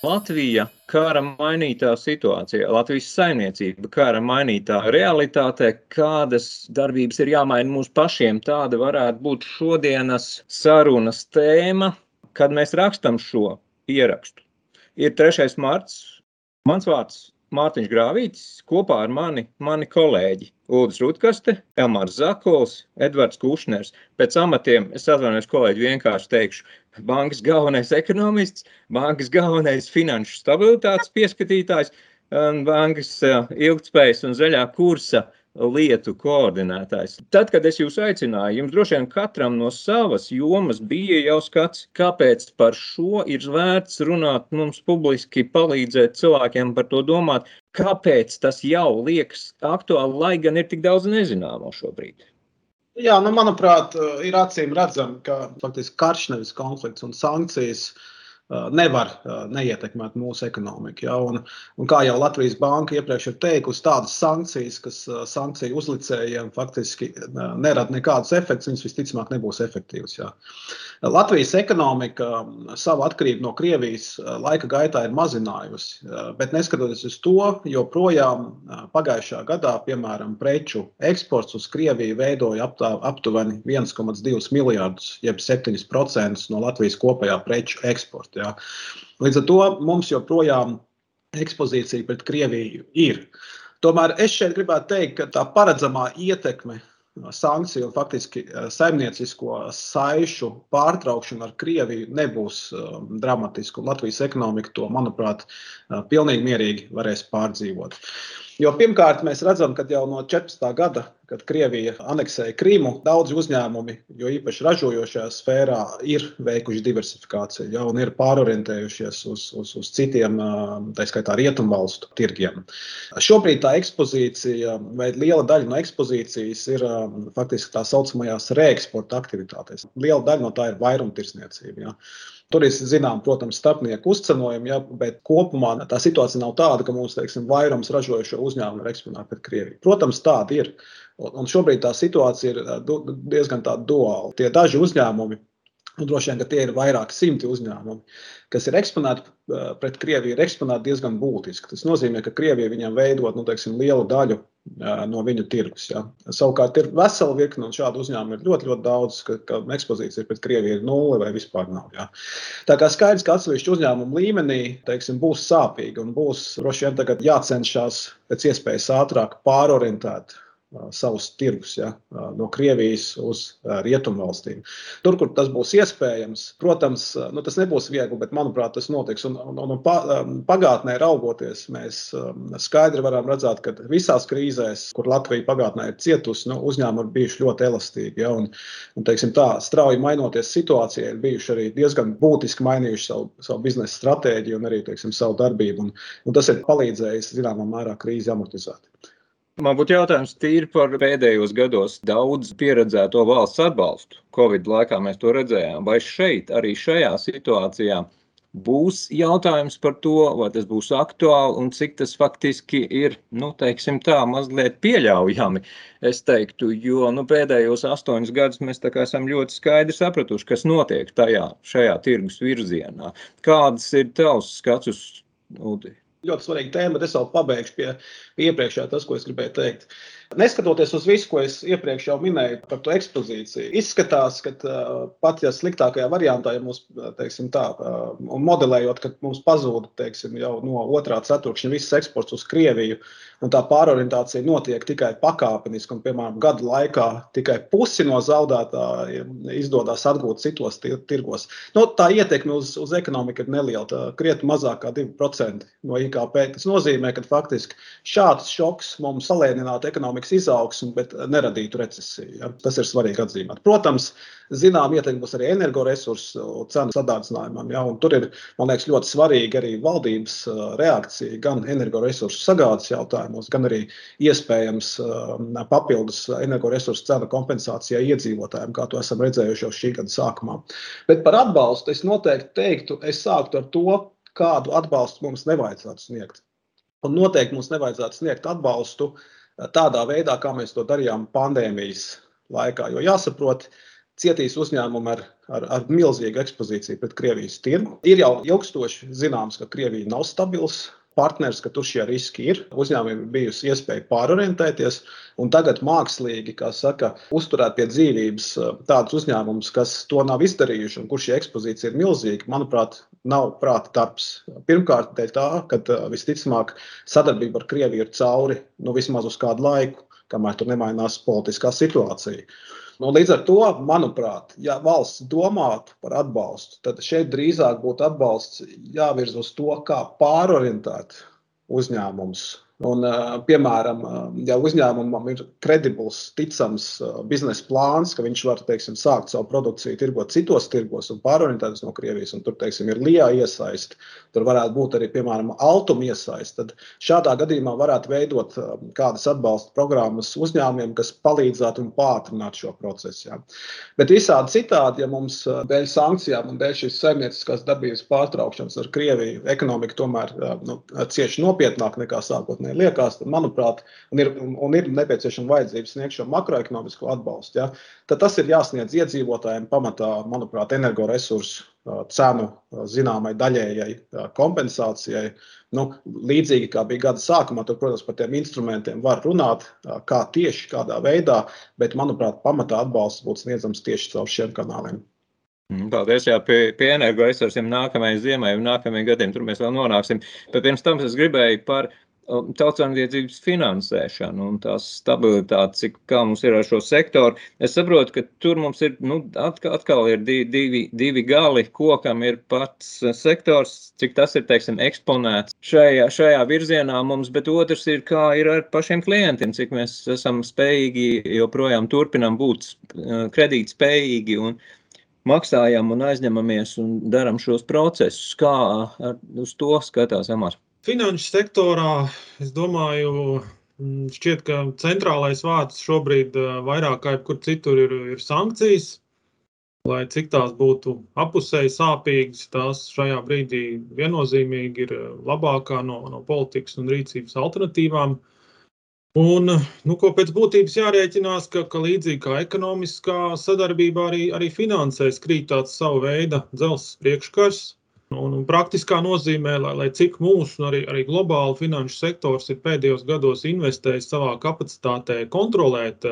Latvija kara mainītā situācijā, Latvijas saimniecība kara mainītā realitātē, kādas darbības ir jāmaina mums pašiem, tāda varētu būt šodienas sarunas tēma, kad mēs rakstam šo ierakstu. Ir 3. marts, mans vārds Mārtiņš Grāvītis, kopā ar mani, mani kolēģi Ulris Rutkaste, Elmārs Zakols, Edvards Kušners. Pēc amatiem es atvainojos kolēģi vienkārši teikšu, bankas galvenais ekonomists, bankas galvenais finanšu stabilitātes pieskatītājs, bankas ilgtspējas un zaļā kursa lietu koordinētājs. Tad, kad es jūs aicināju, jums droši vien katram no savas jomas bija jau skats, kāpēc par šo ir vērts runāt, mums publiski palīdzēt cilvēkiem par to domāt, kāpēc tas jau liekas aktuāli, lai gan ir tik daudz nezināmo šobrīd. Jā, nu, manuprāt, ir acīm redzami, ka faktiski karš nevis konflikts un sankcijas uh, nevar neietekmēt mūsu ekonomiku. Ja? Un, un kā jau Latvijas Banka iepriekš ir teikusi, tādas sankcijas, kas sankciju uzlicējiem faktiski nerada nekādus efektus, viņas visticamāk nebūs efektīvas. Ja? Latvijas ekonomika savu atkarību no Krievijas laika gaitā ir mazinājusi, bet neskatoties uz to, joprojām pagājušā gadā, piemēram, preču eksports uz Krieviju veidoja aptā, aptuveni 1,2 miljardus, jeb 7% no Latvijas kopējā preču eksporta. Ja. Līdz ar to mums joprojām ekspozīcija pret Krieviju ir. Tomēr es šeit gribētu teikt, ka tā paredzamā ietekme sankciju un faktiski saimniecisko saišu pārtraukšana ar Krieviju nebūs um, dramatiska. Latvijas ekonomika to, manuprāt, uh, pilnīgi mierīgi varēs pārdzīvot. Jo pirmkārt, mēs redzam, ka jau no 14. gada kad Krievija aneksēja Krīmu, daudzi uzņēmumi, jo īpaši ražojošajā sfērā, ir veikuši diversifikāciju ja, un ir pārorientējušies uz, uz, uz citiem, tā skaitā, rietumvalstu tirgiem. Šobrīd tā ekspozīcija, vai liela daļa no ekspozīcijas ir faktiski tā saucamajās reeksporta aktivitātēs. Liela daļa no tā ir vairumtirsniecība. Ja. Tur ir, zinām, protams, starpnieku uzcenojumi, ja, bet kopumā tā situācija nav tāda, ka mums, teiksim, vairums ražojošo uzņēmumu ir eksponēti pret Krieviju. Protams, tāda ir. Un šobrīd tā situācija ir diezgan duāla. Tie daži uzņēmumi, un droši vien, ka tie ir vairāki simti uzņēmumi, kas ir eksponēti pret Krieviju, ir eksponēti diezgan būtiski. Tas nozīmē, ka Krievija viņam veidot nu, teiksim, lielu daļu no viņu tirgus. Ja. Savukārt ir vesela virkne, un šādu uzņēmumu ir ļoti, ļoti daudz, ka, ka ekspozīcija pret Krieviju ir nulle vai vispār nav. Ja. Tā kā skaidrs, ka atsevišķu uzņēmumu līmenī teiksim, būs sāpīgi un būs droši vien jācenšas pēc iespējas ātrāk pārorientēt savus tirgus ja, no Krievijas uz rietumu valstīm. Tur, kur tas būs iespējams, protams, nu, tas nebūs viegli, bet manuprāt, tas notiks. Un, un, un pagātnē raugoties, mēs skaidri varam redzēt, ka visās krīzēs, kur Latvija pagātnē ir cietusi, nu, uzņēmumi ir bijuši ļoti elastīgi. Ja, un, un, teiksim, tā strauji mainoties situācijai, ir bijuši arī diezgan būtiski mainījuši savu, savu biznesa stratēģiju un arī teiksim, savu darbību. Un, un tas ir palīdzējis zināmā mērā krīzi amortizēt. Man būtu jautājums tīri par pēdējos gados daudz pieredzēto valsts atbalstu. Covid laikā mēs to redzējām. Vai šeit, arī šajā situācijā, būs jautājums par to, vai tas būs aktuāli un cik tas faktiski ir, nu, teiksim tā, mazliet pieļaujami. Es teiktu, jo nu, pēdējos astoņus gadus mēs esam ļoti skaidri sapratuši, kas notiek tajā, šajā tirgus virzienā. Kāds ir tavs skats uz Udi? Ļoti svarīga tēma, bet es vēl pabeigšu pie, pie iepriekšējā tas, ko es gribēju teikt. Neskatoties uz visu, ko es iepriekš jau minēju par to ekspozīciju, izskatās, ka pat ja sliktākajā variantā, ja mums, teiksim, tā, modelējot, ka mums pazūd, teiksim, jau no otrā ceturkšņa viss eksports uz Krieviju, un tā pārorientācija notiek tikai pakāpeniski, un, piemēram, gadu laikā tikai pusi no zaudētājiem izdodas atgūt citos tirgos. Nu, tā ietekme uz, uz ekonomiku ir neliela, krietni mazāk kā 2% no IKP. Tas nozīmē, ka faktiski šāds šoks mums salēninātu ekonomiku ekonomikas izaugsmu, bet neradītu recesiju. Ja? Tas ir svarīgi atzīmēt. Protams, zinām, ietekme būs arī energoresursu cenu sadārdzinājumam. Ja? Un tur ir, man liekas, ļoti svarīga arī valdības reakcija gan energoresursu sagādas jautājumos, gan arī iespējams papildus energoresursu cenu kompensācijai iedzīvotājiem, kā to esam redzējuši jau šī gada sākumā. Bet par atbalstu es noteikti teiktu, es sāktu ar to, kādu atbalstu mums nevajadzētu sniegt. Un noteikti mums nevajadzētu sniegt atbalstu uh, tādā veidā, kā mēs to darījām pandēmijas laikā. Jo jāsaprot, cietīs uzņēmumi ar, ar, ar milzīgu ekspozīciju pret Krievijas tirgu. Ir jau ilgstoši zināms, ka Krievija nav stabils partners, ka tur šie riski ir. Uzņēmumiem ir bijusi iespēja pārorientēties, un tagad mākslīgi, kā saka, uzturēt pie dzīvības eh, tādus uzņēmumus, kas to nav izdarījuši un kur šī ekspozīcija ir milzīga, manuprāt, nav prāta darbs. Pirmkārt, dēļ tā, ka eh, visticamāk sadarbība ar Krieviju ir cauri nu, vismaz uz kādu laiku, kamēr tur nemainās politiskā situācija. Nu, līdz ar to, manuprāt, ja valsts domātu par atbalstu, tad šeit drīzāk būtu atbalsts jāvirza uz to, kā pārorientēt uzņēmumus Un, piemēram, ja uzņēmumam ir kredibls, ticams biznesa plāns, ka viņš var teiksim, sākt savu produkciju, tirgot citos tirgos un pārorientēties no Krievijas, un tur teiksim, ir LIA iesaist, tur varētu būt arī, piemēram, Altuma iesaist, tad šādā gadījumā varētu veidot kādas atbalsta programmas uzņēmumiem, kas palīdzētu un pātrinātu šo procesu. Jā. Bet visādi citādi, ja mums dēļ sankcijām un dēļ šīs saimnieciskās darbības pārtraukšanas ar Krieviju ekonomika tomēr nu, cieši nopietnāk nekā sākotnēji sākotnēji liekas, tad, manuprāt, un ir, un ir nepieciešama vajadzība sniegt šo makroekonomisko atbalstu, ja, tad tas ir jāsniedz iedzīvotājiem pamatā, manuprāt, energoresursu cenu zināmai daļējai kompensācijai. Nu, līdzīgi kā bija gada sākumā, tur, protams, par tiem instrumentiem var runāt, kā tieši kādā veidā, bet, manuprāt, pamatā atbalsts būtu sniedzams tieši caur šiem kanāliem. Paldies, jā, pie, pie energoresursiem nākamajai ziemai un nākamajiem gadiem tur mēs vēl nonāksim. Bet pirms tam es gribēju par tautsāmniecības finansēšanu un tās stabilitāti, cik kā mums ir ar šo sektoru. Es saprotu, ka tur mums ir, nu, atkal, atkal ir divi, divi, divi gali, kokam ir pats sektors, cik tas ir, teiksim, eksponēts šajā, šajā virzienā mums, bet otrs ir, kā ir ar pašiem klientiem, cik mēs esam spējīgi joprojām turpinam būt kredīt spējīgi un maksājam un aizņemamies un daram šos procesus. Kā ar, uz to skatās Amārs? Finanšu sektorā, es domāju, mm, šķiet, ka centrālais vārds šobrīd eh, vairāk kā jebkur citur ir, ir sankcijas. Lai cik tās būtu apusēji sāpīgas, tās šajā brīdī viennozīmīgi ir eh, labākā no, no politikas un rīcības alternatīvām. Un, nu, ko pēc būtības jārēķinās, ka, ka līdzīgi kā ekonomiskā sadarbībā, arī, arī finansēs krīt tāds savu veidu dzelzs priekškars, Un, un praktiskā nozīmē, lai, lai cik mūsu, arī, arī globāli finanšu sektors ir pēdējos gados investējis savā kapacitātē kontrolēt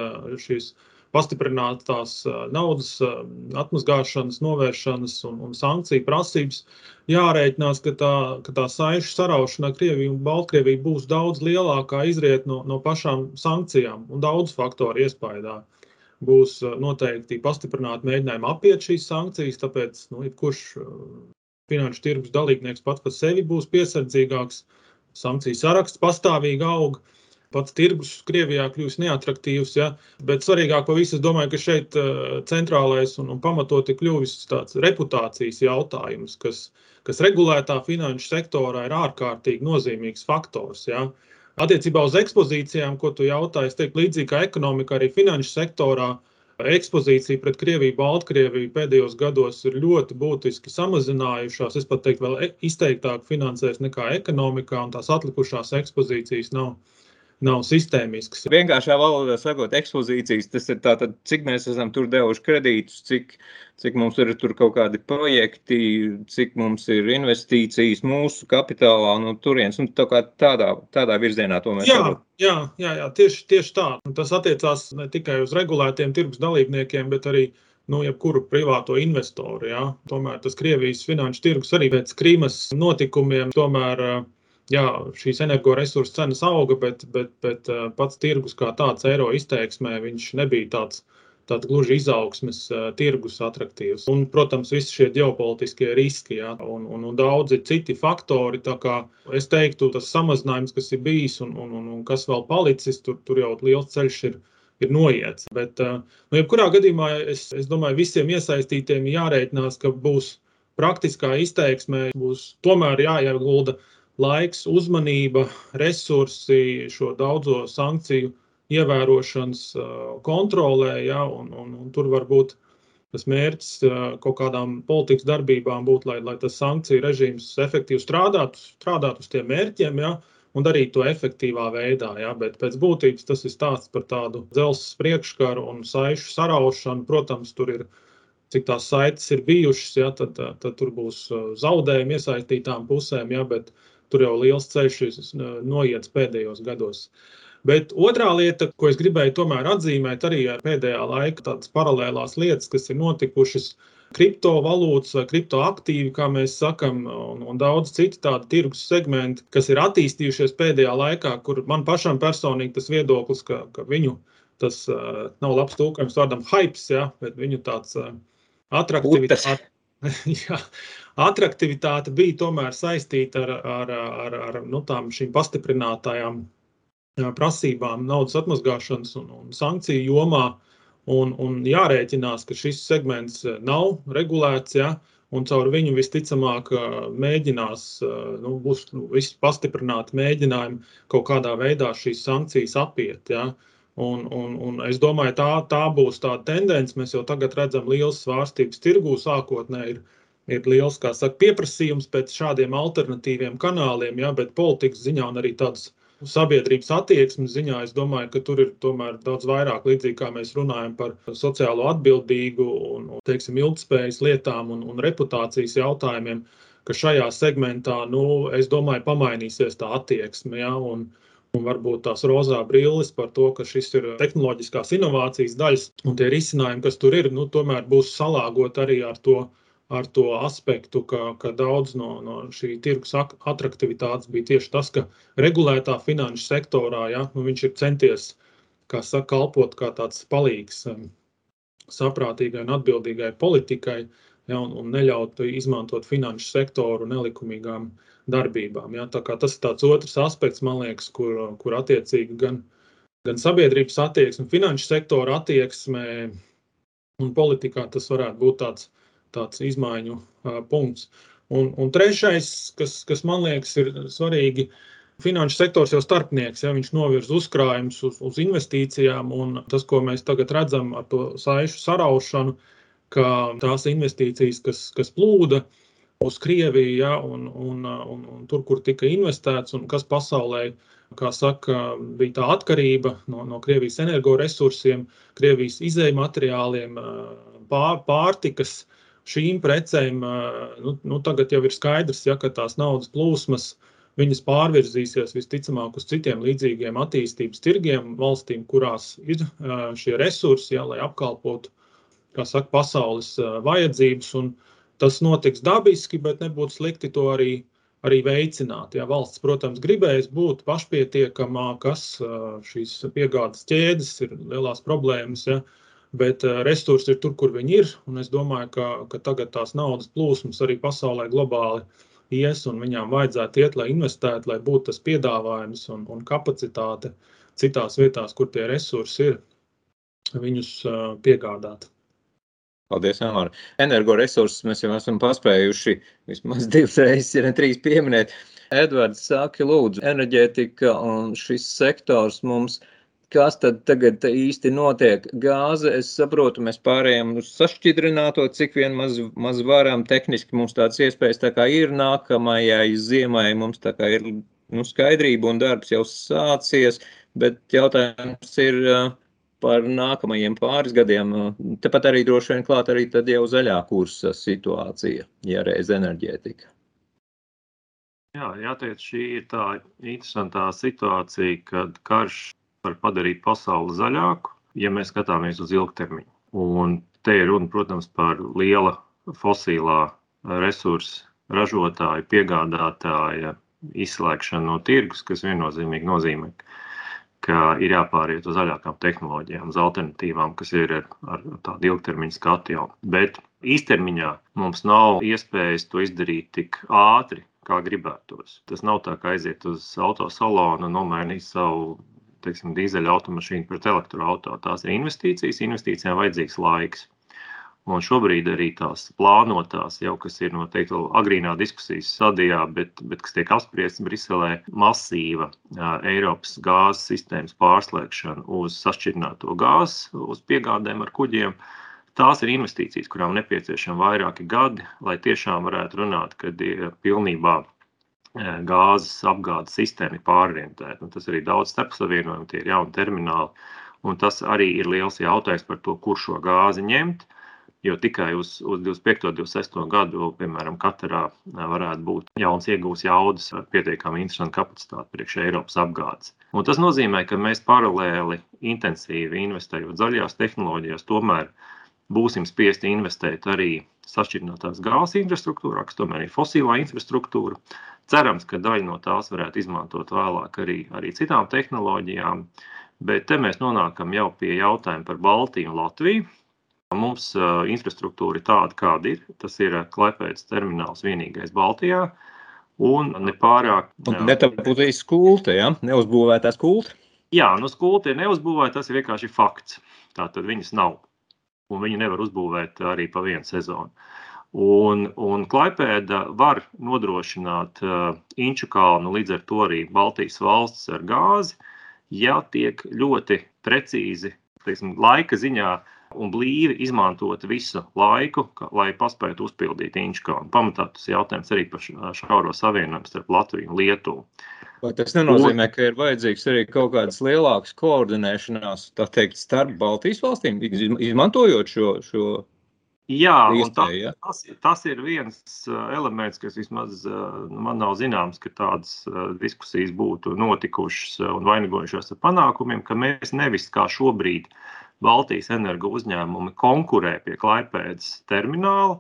šīs pastiprinātās naudas atmazgāšanas, novēršanas un, un sankciju prasības, jārēķinās, ka tā, ka tā saišu saraušana Krieviju un Baltkrieviju būs daudz lielākā izriet no, no pašām sankcijām un daudz faktoru iespējā būs noteikti pastiprināti mēģinājumi apiet šīs sankcijas, tāpēc nu, jebkurš finanšu tirgus dalībnieks pats par sevi būs piesardzīgāks, sankciju saraksts pastāvīgi aug. Pats tirgus Krievijā kļūst neatraktīvs, ja? bet svarīgāk par visu, es domāju, ka šeit uh, centrālais un, un pamatoti kļuvis tāds reputācijas jautājums, kas, kas regulētā finanšu sektorā ir ārkārtīgi nozīmīgs faktors. Ja? Attiecībā uz ekspozīcijām, ko tu jautāji, es teiktu, līdzīgi kā ekonomika, arī finanšu sektorā ekspozīcija pret Krieviju, Baltkrieviju pēdējos gados ir ļoti būtiski samazinājušās. Es pat teiktu, vēl e, izteiktāk finansēs nekā ekonomikā, un tās atlikušās ekspozīcijas nav nav sistēmisks. Vienkāršā valodā sakot, ekspozīcijas tas ir tātad, cik mēs esam tur devuši kredītus, cik, cik mums ir tur kaut kādi projekti, cik mums ir investīcijas mūsu kapitālā no turienes. Un tā kā tādā, tādā virzienā to mēs jā, varam. Jā, jā, jā, tieši, tieši tā. Un tas attiecās ne tikai uz regulētiem tirgus dalībniekiem, bet arī nu, jebkuru privāto investoru. Ja? Tomēr tas Krievijas finanšu tirgus arī pēc Krīmas notikumiem tomēr jā, šīs energoresursu cenas auga, bet, bet, bet eh, pats tirgus kā tāds eiro izteiksmē, viņš nebija tāds. Tāds gluži izaugsmes uh, tirgus attraktīvs. Un, protams, visi šie ģeopolitiskie riski ja, un, un, un daudzi citi faktori. Es teiktu, tas samazinājums, kas ir bijis un, un, un, un kas vēl palicis, tur, tur jau liels ceļš ir, ir noiets. Bet, uh, nu, jebkurā gadījumā, es, es domāju, visiem iesaistītiem jārēķinās, ka būs praktiskā izteiksmē, būs tomēr jāiegulda laiks, uzmanība, resursi šo daudzo sankciju ievērošanas kontrolē. Ja, un, un, un tur var būt tas mērķis kaut kādām politikas darbībām, būt, lai, lai tas sankciju režīms efektīvi strādātu, strādātu uz tiem mērķiem. Ja, un darīt to efektīvā veidā. Ja? Bet pēc būtības tas ir stāsts par tādu dzelzceļa priekškaru un saišu saraušanu. Protams, tur ir cik tās saites ir bijušas, ja, tad, tad tur būs zaudējumi iesaistītām pusēm, ja, bet tur jau liels ceļš ir noiets pēdējos gados. Bet otrā lieta, ko es gribēju tomēr atzīmēt, arī pēdējā laikā, tādas paralēlās lietas, kas ir notikušas, kriptovalūtas vai kriptoaktīvi, kā mēs sakām, un, un daudz citu tādu tirgus segmentu, kas ir attīstījušies pēdējā laikā, kur man pašam personīgi tas viedoklis, ka, ka viņu tas uh, nav labs tulkojums vārdam hypes, ja, bet viņu tāds uh, atraktivitāte. Jā, atraktivitāte bija tomēr saistīta ar, ar, ar, ar nu, tām šīm pastiprinātajām prasībām naudas atmazgāšanas un, un sankciju jomā. Un, un jārēķinās, ka šis segments nav regulēts, ja, un caur viņu visticamāk mēģinās, nu, būs nu, visi pastiprināti mēģinājumi kaut kādā veidā šīs sankcijas apiet. Ja. Un, un, un es domāju, tā, tā būs tā tendence. Mēs jau tagad redzam liels svārstības tirgū. Sākotnēji ir, ir liels saka, pieprasījums pēc šādiem alternatīviem kanāliem, ja, bet politikas ziņā un arī tādas sabiedrības attieksmes ziņā, es domāju, ka tur ir tomēr daudz vairāk līdzīgi, kā mēs runājam par sociālo atbildīgu un, teiksim, ilgspējas lietām un, un reputācijas jautājumiem, ka šajā segmentā, nu, es domāju, pamainīsies tā attieksme. Ja, un, un varbūt tās rozā brilles par to, ka šis ir tehnoloģiskās inovācijas daļas un tie risinājumi, kas tur ir, nu, tomēr būs salāgot arī ar to ar to aspektu, ka, ka daudz no, no šī tirgus attraktivitātes bija tieši tas, ka regulētā finanšu sektorā ja, nu, viņš ir centies saka, kalpot kā tāds palīgs um, saprātīgai un atbildīgai politikai ja, un, un neļaut izmantot finanšu sektoru nelikumīgām darbībām. Ja. Tas ir tāds otrs aspekts, man liekas, kur, kur attiecīgi gan, gan sabiedrības attieksme, finanšu sektora attieksme un politikā tas varētu būt tāds tāds izmaiņu uh, punkts. Un, un trešais, kas, kas man liekas, ir svarīgi, finanšu sektors jau starpnieks, ja viņš novirza uzkrājumus uz, uz investīcijām, un tas, ko mēs tagad redzam ar to saišu saraušanu, ka tās investīcijas, kas, kas plūda uz Krieviju, ja, un, un, un, un tur, kur tika investēts, un kas pasaulē, kā saka, bija tā atkarība no, no Krievijas energoresursiem, Krievijas izējuma materiāliem, pār, pārtikas, šīm precēm nu, nu, tagad jau ir skaidrs, ja, ka tās naudas plūsmas viņas pārvirzīsies visticamāk uz citiem līdzīgiem attīstības tirgiem, valstīm, kurās ir šie resursi, ja, lai apkalpotu saka, pasaules vajadzības. Tas notiks dabiski, bet nebūtu slikti to arī, arī veicināt. Ja valsts, protams, gribēs būt pašpietiekamā, kas šīs piegādes ķēdes ir lielās problēmas. Ja, bet resursi ir tur, kur viņi ir. Es domāju, ka, ka tagad tās naudas plūsmas arī pasaulē globāli ies, un viņām vajadzētu iet, lai investētu, lai būtu tas piedāvājums un, un kapacitāte citās vietās, kur tie resursi ir, viņus piegādāt. Paldies, Amāra. Energoresursus mēs jau esam paspējuši vismaz divas reizes, ja ne trīs pieminēt. Edvards saka, lūdzu, enerģētika un šis sektors mums kas tad tagad īsti notiek? Gāze, es saprotu, mēs pārējām uz sašķidrināto, cik vien maz, maz varam. Tehniski mums tādas iespējas tā kā ir nākamajai ziemai, mums tā kā ir nu, skaidrība un darbs jau sācies, bet jautājums ir par nākamajiem pāris gadiem. Tepat arī droši vien klāt arī tad jau zaļā kursa situācija, ja reiz enerģētika. Jā, jāteic, šī ir tā interesantā situācija, kad karš var padarīt pasauli zaļāku, ja mēs skatāmies uz ilgtermiņu. Un te ir runa, protams, par liela fosilā resursu ražotāju, piegādātāja izslēgšanu no tirgus, kas viennozīmīgi nozīmē, ka ir jāpāriet uz zaļākām tehnoloģijām, uz alternatīvām, kas ir ar, tādu ilgtermiņa skatu jau. Bet īstermiņā mums nav iespējas to izdarīt tik ātri, kā gribētos. Tas nav tā, kā aiziet uz autosalonu un nomainīt savu teiksim, dīzeļa automašīnu pret elektroautorātu. Tās ir investīcijas, investīcijām vajadzīgs laiks. Un šobrīd arī tās plānotās, jau kas ir noteikti vēl agrīnā diskusijas stadijā, bet, bet kas tiek apspriests Briselē, masīva uh, Eiropas gāzes sistēmas pārslēgšana uz sašķirināto gāzi, uz piegādēm ar kuģiem. Tās ir investīcijas, kurām nepieciešami vairāki gadi, lai tiešām varētu runāt, kad ir pilnībā gāzes apgādes sistēma ir pārorientēta. Un tas arī daudz starpsavienojumu, tie ir jauni termināli. Un tas arī ir liels jautājums par to, kur šo gāzi ņemt. Jo tikai uz, uz 25. un 26. gadu, piemēram, katrā varētu būt jauns iegūts jaudas ar pietiekami interesantu kapacitāti priekš Eiropas apgādes. Un tas nozīmē, ka mēs paralēli intensīvi investējot zaļajās tehnoloģijās, tomēr būsim spiesti investēt arī sašķirtinātās gāzes infrastruktūrā, kas tomēr ir fosilā infrastruktūra. Cerams, ka daļu no tās varētu izmantot vēlāk arī, arī citām tehnoloģijām. Bet te mēs nonākam jau pie jautājuma par Baltiju un Latviju. Mums uh, infrastruktūra ir tāda, kāda ir. Tas ir Klaipēdas termināls vienīgais Baltijā. Un nepārāk. Ne tā būtu skulta, ja? neuzbūvētā skulta. Jā, nu skulta ir neuzbūvēta, tas ir vienkārši fakts. Tā tad viņas nav. Un viņi nevar uzbūvēt arī pa vienu sezonu. Un, un Klaipēda var nodrošināt uh, Inču kalnu, līdz ar to arī Baltijas valsts ar gāzi, ja tiek ļoti precīzi, teiksim, laika ziņā uh, un blīvi izmantot visu laiku, ka, lai paspētu uzpildīt Inčkānu. Pamatā tas jautājums arī par šauro savienojumu starp Latviju un Lietuvu. Vai tas nenozīmē, un, ka ir vajadzīgs arī kaut kādas lielākas koordinēšanās, tā teikt, starp Baltijas valstīm, izmantojot šo, šo Jā, ja? tas, tas ir viens elements, kas vismaz man nav zināms, ka tādas diskusijas būtu notikušas un vainagojušās ar panākumiem, ka mēs nevis kā šobrīd Baltijas energo uzņēmumi konkurē pie Klaipēdas termināla,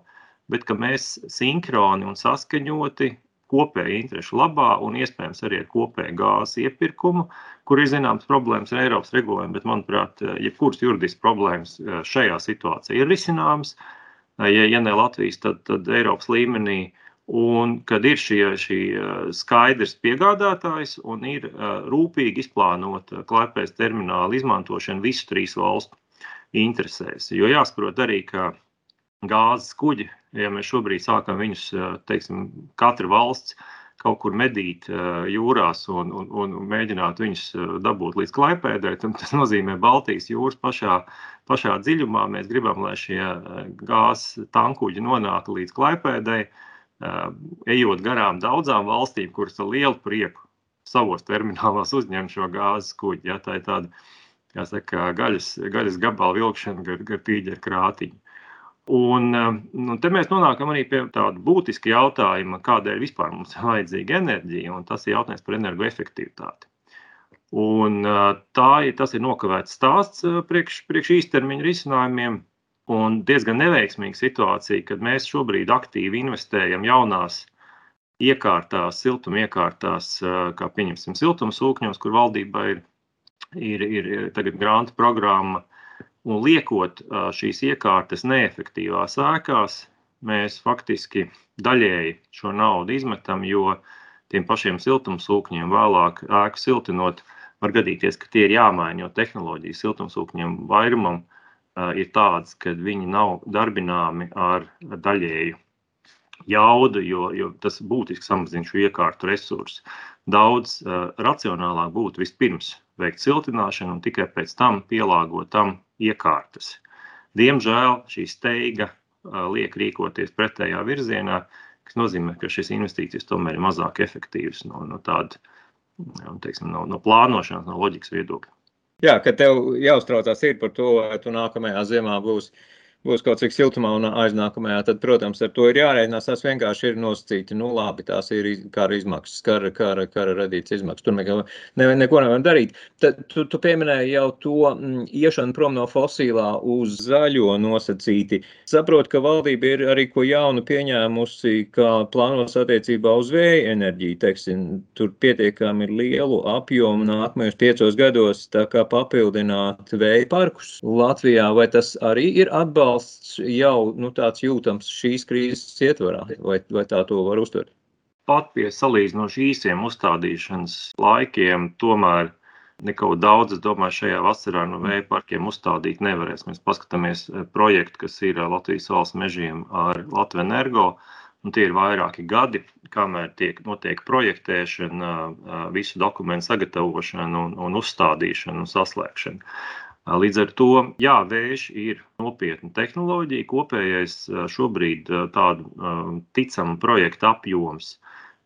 bet ka mēs sinhroni un saskaņoti kopēji interešu labā un iespējams arī ar kopēju gāzes iepirkumu, kur ir zināmas problēmas ar Eiropas regulējumu, bet, manuprāt, jebkuras juridiskas problēmas eh, šajā situācijā ir risināmas. Ja, ja ne Latvijas, tad, tad Eiropas līmenī uh, Un kad ir šī eh, skaidrs piegādātājs un ir rūpīgi izplānota klipēs termināla izmantošana visu trīs valstu interesēs. Jo jāsaprot arī, ka gāzes kuģi, ja mēs šobrīd sākam viņus, teiksim, katra valsts kaut kur medīt jūrās un, un, un mēģināt viņus dabūt līdz klaipēdai, tad tas nozīmē Baltijas jūras pašā, pašā dziļumā. Mēs gribam, lai šie gāzes tankuģi nonāktu līdz klaipēdai ejot garām daudzām valstīm, kuras ar lielu prieku savos terminālos uzņem šo gāzes kuģi. Ja, tā ir tāda, saka, gaļas, gaļas gabala vilkšana gar, gar tīģeru krātiņu. Un, nu, te mēs nonākam arī pie tāda būtiska jautājuma, kādēļ vispār mums ir vajadzīga enerģija, un tas ir jautājums par energoefektivitāti. Un, tā ir, tas ir nokavēts stāsts priekš, priekš īstermiņa risinājumiem, Un diezgan neveiksmīga situācija, kad mēs šobrīd aktīvi investējam jaunās iekārtās, siltuma iekārtās, kā pieņemsim siltumsūkņos, kur valdībā ir, ir, ir tagad grāmatu programma, un liekot šīs iekārtas neefektīvās ēkās, mēs faktiski daļēji šo naudu izmetam, jo tiem pašiem siltumsūkņiem vēlāk ēku siltinot, var gadīties, ka tie ir jāmaina, jo tehnoloģijas siltumsūkņiem vairumam uh, ir tādas, ka viņi nav darbināmi ar daļēju jaudu, jo, jo tas būtiski samazina šo iekārtu resursu. Daudz uh, racionālāk būtu vispirms veikt siltināšanu un tikai pēc tam pielāgot tam iekārtas. Diemžēl šī steiga uh, liek rīkoties pretējā virzienā, kas nozīmē, ka šīs investīcijas tomēr ir mazāk efektīvas no, no tāda teiksim, no, no plānošanas, no loģikas viedokļa. Jā, ka tev jāuztraucās par to, vai tu nākamajā ziemā būsi būs kaut cik siltumā un aiznākamajā, tad, protams, ar to ir jārēķinās. Tas vienkārši ir nosacīti. Nu, labi, tās ir kara izmaksas, kara, kara, kara radītas izmaksas. Tur neko, ne, neko nevar darīt. Tad tu, tu pieminēji jau to m, mm, iešanu prom no fosilā uz zaļo nosacīti. Saprotu, ka valdība ir arī ko jaunu pieņēmusi, kā plānos attiecībā uz vēja enerģiju. Teiksim, tur pietiekami lielu apjomu nākamajos piecos gados papildināt vēja parkus Latvijā. Vai tas arī ir atbalsts? Atbalsts jau nu, tāds jūtams šīs krīzes ietvarā, vai, vai tā to var uztvert? Pat pie salīdzinoši īsiem uzstādīšanas laikiem, tomēr neko daudz, es domāju, šajā vasarā no vēja parkiem uzstādīt nevarēs. Mēs paskatāmies eh, projektu, kas ir eh, Latvijas valsts mežiem ar Latviju energo. Un tie ir vairāki gadi, kamēr tiek notiek projektēšana, eh, visu dokumentu sagatavošana un, un uzstādīšana un saslēgšana. Līdz ar to, jā, vējš ir nopietna tehnoloģija. Kopējais šobrīd tādu ticamu projektu apjoms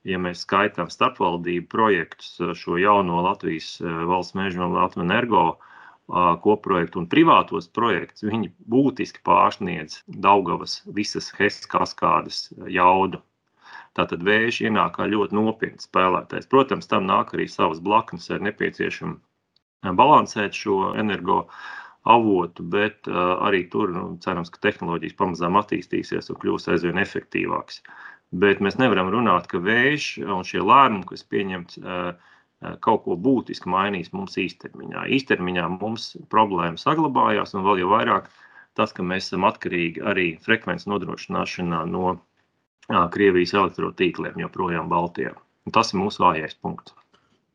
ja mēs skaitām starpvaldību projektus, šo jauno Latvijas valsts mežu un Latvijas energo kopprojektu un privātos projektus, viņi būtiski pārsniedz Daugavas visas HES kaskādes jaudu. Tātad vējš ienāk kā ļoti nopietns spēlētājs. Protams, tam nāk arī savas blaknes, ir nepieciešama balansēt šo energo avotu, bet arī tur nu, cerams, ka tehnoloģijas pamazām attīstīsies un kļūs aizvien efektīvākas. Bet mēs nevaram runāt, ka vējš un šie lēmumi, kas pieņemts, kaut ko būtiski mainīs mums īstermiņā. Īstermiņā mums problēma saglabājās, un vēl jau vairāk tas, ka mēs esam atkarīgi arī frekvences nodrošināšanā no Krievijas elektrotīkliem joprojām Baltijā. Un tas ir mūsu vājais punkts.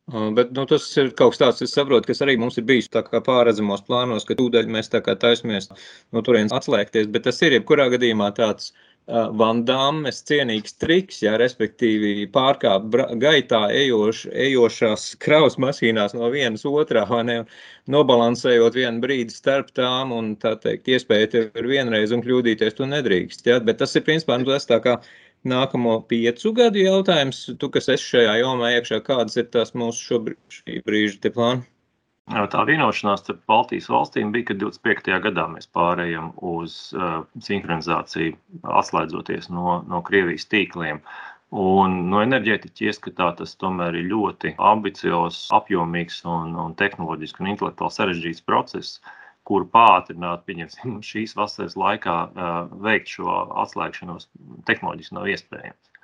Bet nu, tas ir kaut kas tāds, es saprotu, kas arī mums ir bijis pārredzamos plānos, ka tūdaļ mēs taisamies no turienes atslēgties. Bet tas ir jebkurā gadījumā tāds vandāmas cienīgs triks, ja respektīvi pārkāpt gaitā ejoš, ejošās kravas mašīnās no vienas otrā, ne, nobalansējot vienu brīdi starp tām un tā teikt, iespēja tev ir vienreiz un kļūdīties, tu nedrīkst. Ja? Bet tas ir principā nu, tas tā kā nākamo piecu gadu jautājums, tu, kas esi šajā jomā iekšā, kādas ir tās mūsu šobrīd, šī brīža plāni? Tā vienošanās starp Baltijas valstīm bija, ka 25. gadā mēs pārējām uz uh, sinhronizāciju, atslēdzoties no, no Krievijas tīkliem. Un no enerģētiķa ieskatā tas tomēr ir ļoti ambiciozs, apjomīgs un, un tehnoloģiski un intelektuāli sarežģīts process, kuru pātrināt, pieņemsim, šīs vasaras laikā uh, veikt šo atslēgšanos tehnoloģiski nav iespējams.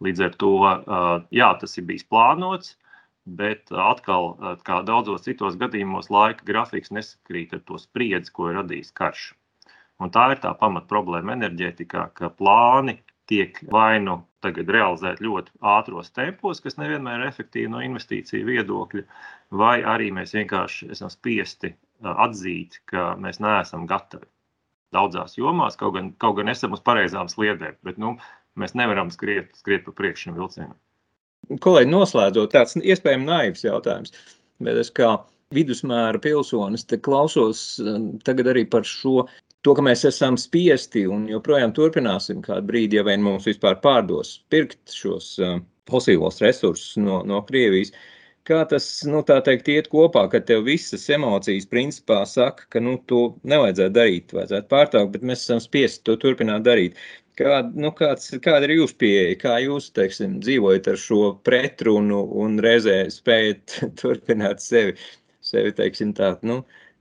Līdz ar to, uh, jā, tas ir bijis plānots, bet atkal, kā daudzos citos gadījumos, laika grafiks nesakrīt ar to spriedzi, ko ir radījis karš. Un tā ir tā pamat problēma enerģētikā, ka plāni tiek vai nu tagad realizēti ļoti ātros tempos, kas nevienmēr ir efektīvi no investīciju viedokļa, vai arī mēs vienkārši esam spiesti atzīt, ka mēs neesam gatavi daudzās jomās, kaut gan, kaut gan esam uz pareizām sliedēm, bet nu, mēs nevaram skriet, skriet pa priekšu šim vilcienam kolēģi, noslēdzot, tāds iespējams naivs jautājums, bet es kā vidusmēra pilsonis klausos tagad arī par šo. To, ka mēs esam spiesti un joprojām turpināsim kādu brīdi, ja vien mums vispār pārdos, pirkt šos uh, fosilos resursus no, no Krievijas, kā tas, nu, teikt, iet kopā, ka tev visas emocijas principā saka, ka, nu, to nevajadzētu darīt, vajadzētu pārtraukt, bet mēs esam spiesti to turpināt darīt. Kā, nu, kāds, kāda ir jūsu pieeja? Kā jūs teiksim, dzīvojat ar šo pretrunu un reizē spējat turpināt sevi, sevi teiksim, tā, nu,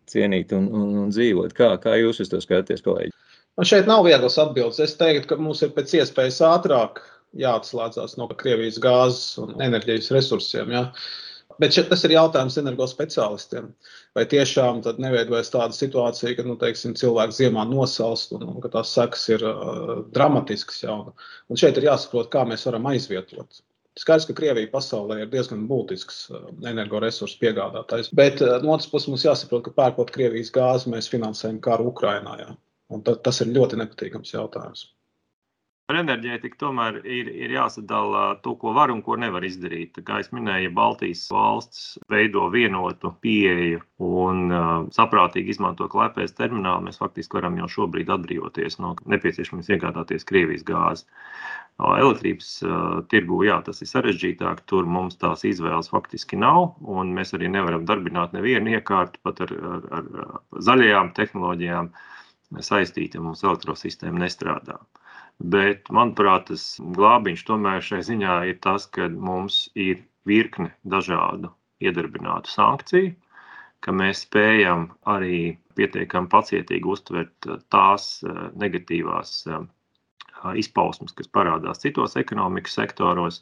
cienīt un, un, un dzīvot? Kā, kā jūs uz to skatāties, kolēģi? Man šeit nav vieglas atbildes. Es teiktu, ka mums ir pēc iespējas ātrāk jāatslēdzas no Krievijas gāzes un enerģijas resursiem. Ja? Uh, Bet šeit, tas ir jautājums energospeciālistiem. Vai tiešām neveidojas tāda situācija, ka nu, teiksim, cilvēks ziemā nosalst un, un ka tās sekas ir uh, dramatiskas. Ja? Un šeit ir jāsaprot, kā mēs varam aizvietot. Skaidrs, ka Krievija pasaulē ir diezgan būtisks energoresursu piegādātājs. Bet no otras puses mums jāsaprot, ka pērkot Krievijas gāzi, mēs finansējam karu Ukrajinā. Ja? Un ta, tas ir ļoti nepatīkams jautājums. Par enerģētiku tomēr ir, ir jāsadala to, ko var un ko nevar izdarīt. Kā jau minēju, Baltijas valsts veido vienotu pieeju un uh, saprātīgi izmanto klēpēs terminālu. Mēs faktiski varam jau šobrīd atbrīvoties no nepieciešamības iegādāties Krievijas gāzi. Uh, elektrības uh, tirgu, jā, tas ir sarežģītāk. Tur mums tās izvēles faktiski nav, un mēs arī nevaram darbināt nevienu iekārtu pat ar, ar, ar zaļajām tehnoloģijām saistīta. Mums elektrosistēma nestrādā. Bet, manuprāt, tas glābiņš tomēr šai ziņā ir tas, ka mums ir virkne dažādu iedarbinātu sankciju, ka mēs spējam arī pietiekami pacietīgi uztvert tās eh, negatīvās eh, izpausmes, kas parādās citos ekonomikas sektoros,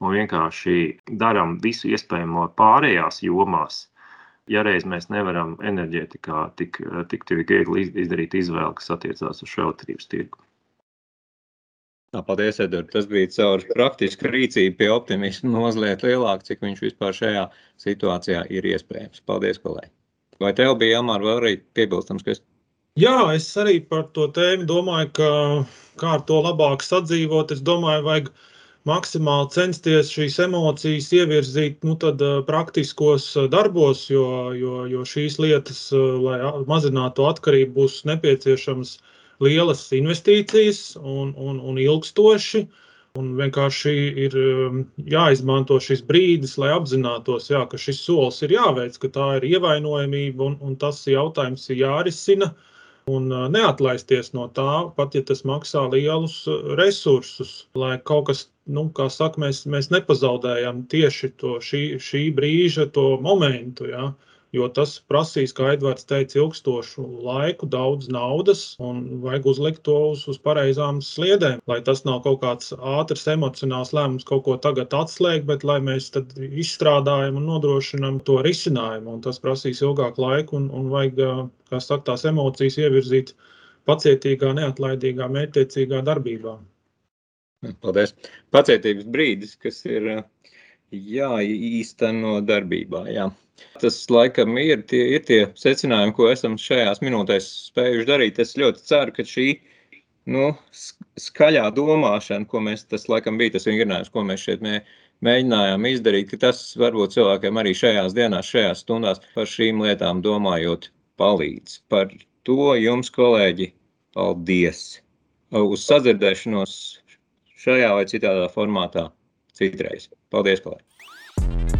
un vienkārši darām visu iespējamo pārējās jomās. Ja reiz mēs nevaram enerģētikā tik, tik viegli izdarīt izvēli, kas attiecās uz šo elektrības tirgu. Tā, paldies, Edvards. Tas bija caur praktisku rīcību pie optimisma mazliet lielāk, cik viņš vispār šajā situācijā ir iespējams. Paldies, kolēģi. Vai tev bija, Elmār, vēl arī piebilstams, ka es... Jā, es arī par to tēmu domāju, ka kā ar to labāk sadzīvot, es domāju, vajag maksimāli censties šīs emocijas ievirzīt nu, tad, praktiskos darbos, jo, jo, jo šīs lietas, lai mazinātu atkarību, būs nepieciešams uh, lielas investīcijas un, un, un ilgstoši. Un vienkārši ir um, jāizmanto šis brīdis, lai apzinātos, jā, ka šis solis ir jāveic, ka tā ir ievainojamība un, un tas jautājums ir jārisina. Un neatlaisties no tā, pat ja tas maksā lielus resursus, lai kaut kas, nu, kā saka, mēs, mēs nepazaudējam tieši to šī, šī brīža, to momentu. Ja jo tas prasīs, kā Edvards teica, ilgstošu laiku, daudz naudas, un vajag uzlikt to uz, uz pareizām sliedēm, lai tas nav kaut kāds ātrs emocionāls lēmums kaut ko tagad atslēgt, bet lai mēs tad izstrādājam un nodrošinam to risinājumu, un tas prasīs ilgāku laiku, un, un vajag, kā saka, tās emocijas ievirzīt pacietīgā, neatlaidīgā, mērķtiecīgā darbībā. Paldies. Pacietības brīdis, kas ir jāīsteno darbībā. Jā. Tas laikam ir tie, ir tie secinājumi, ko esam šajās minūtēs spējuši darīt. Es ļoti ceru, ka šī nu, skaļā domāšana, ko mēs, tas laikam bija tas vingrinājums, ko mēs šeit mē, mēģinājām izdarīt, ka tas varbūt cilvēkiem arī šajās dienās, šajās stundās par šīm lietām domājot palīdz. Par to jums, kolēģi, paldies! Uz sadzirdēšanos šajā vai citādā formātā citreiz. Paldies, kolēģi!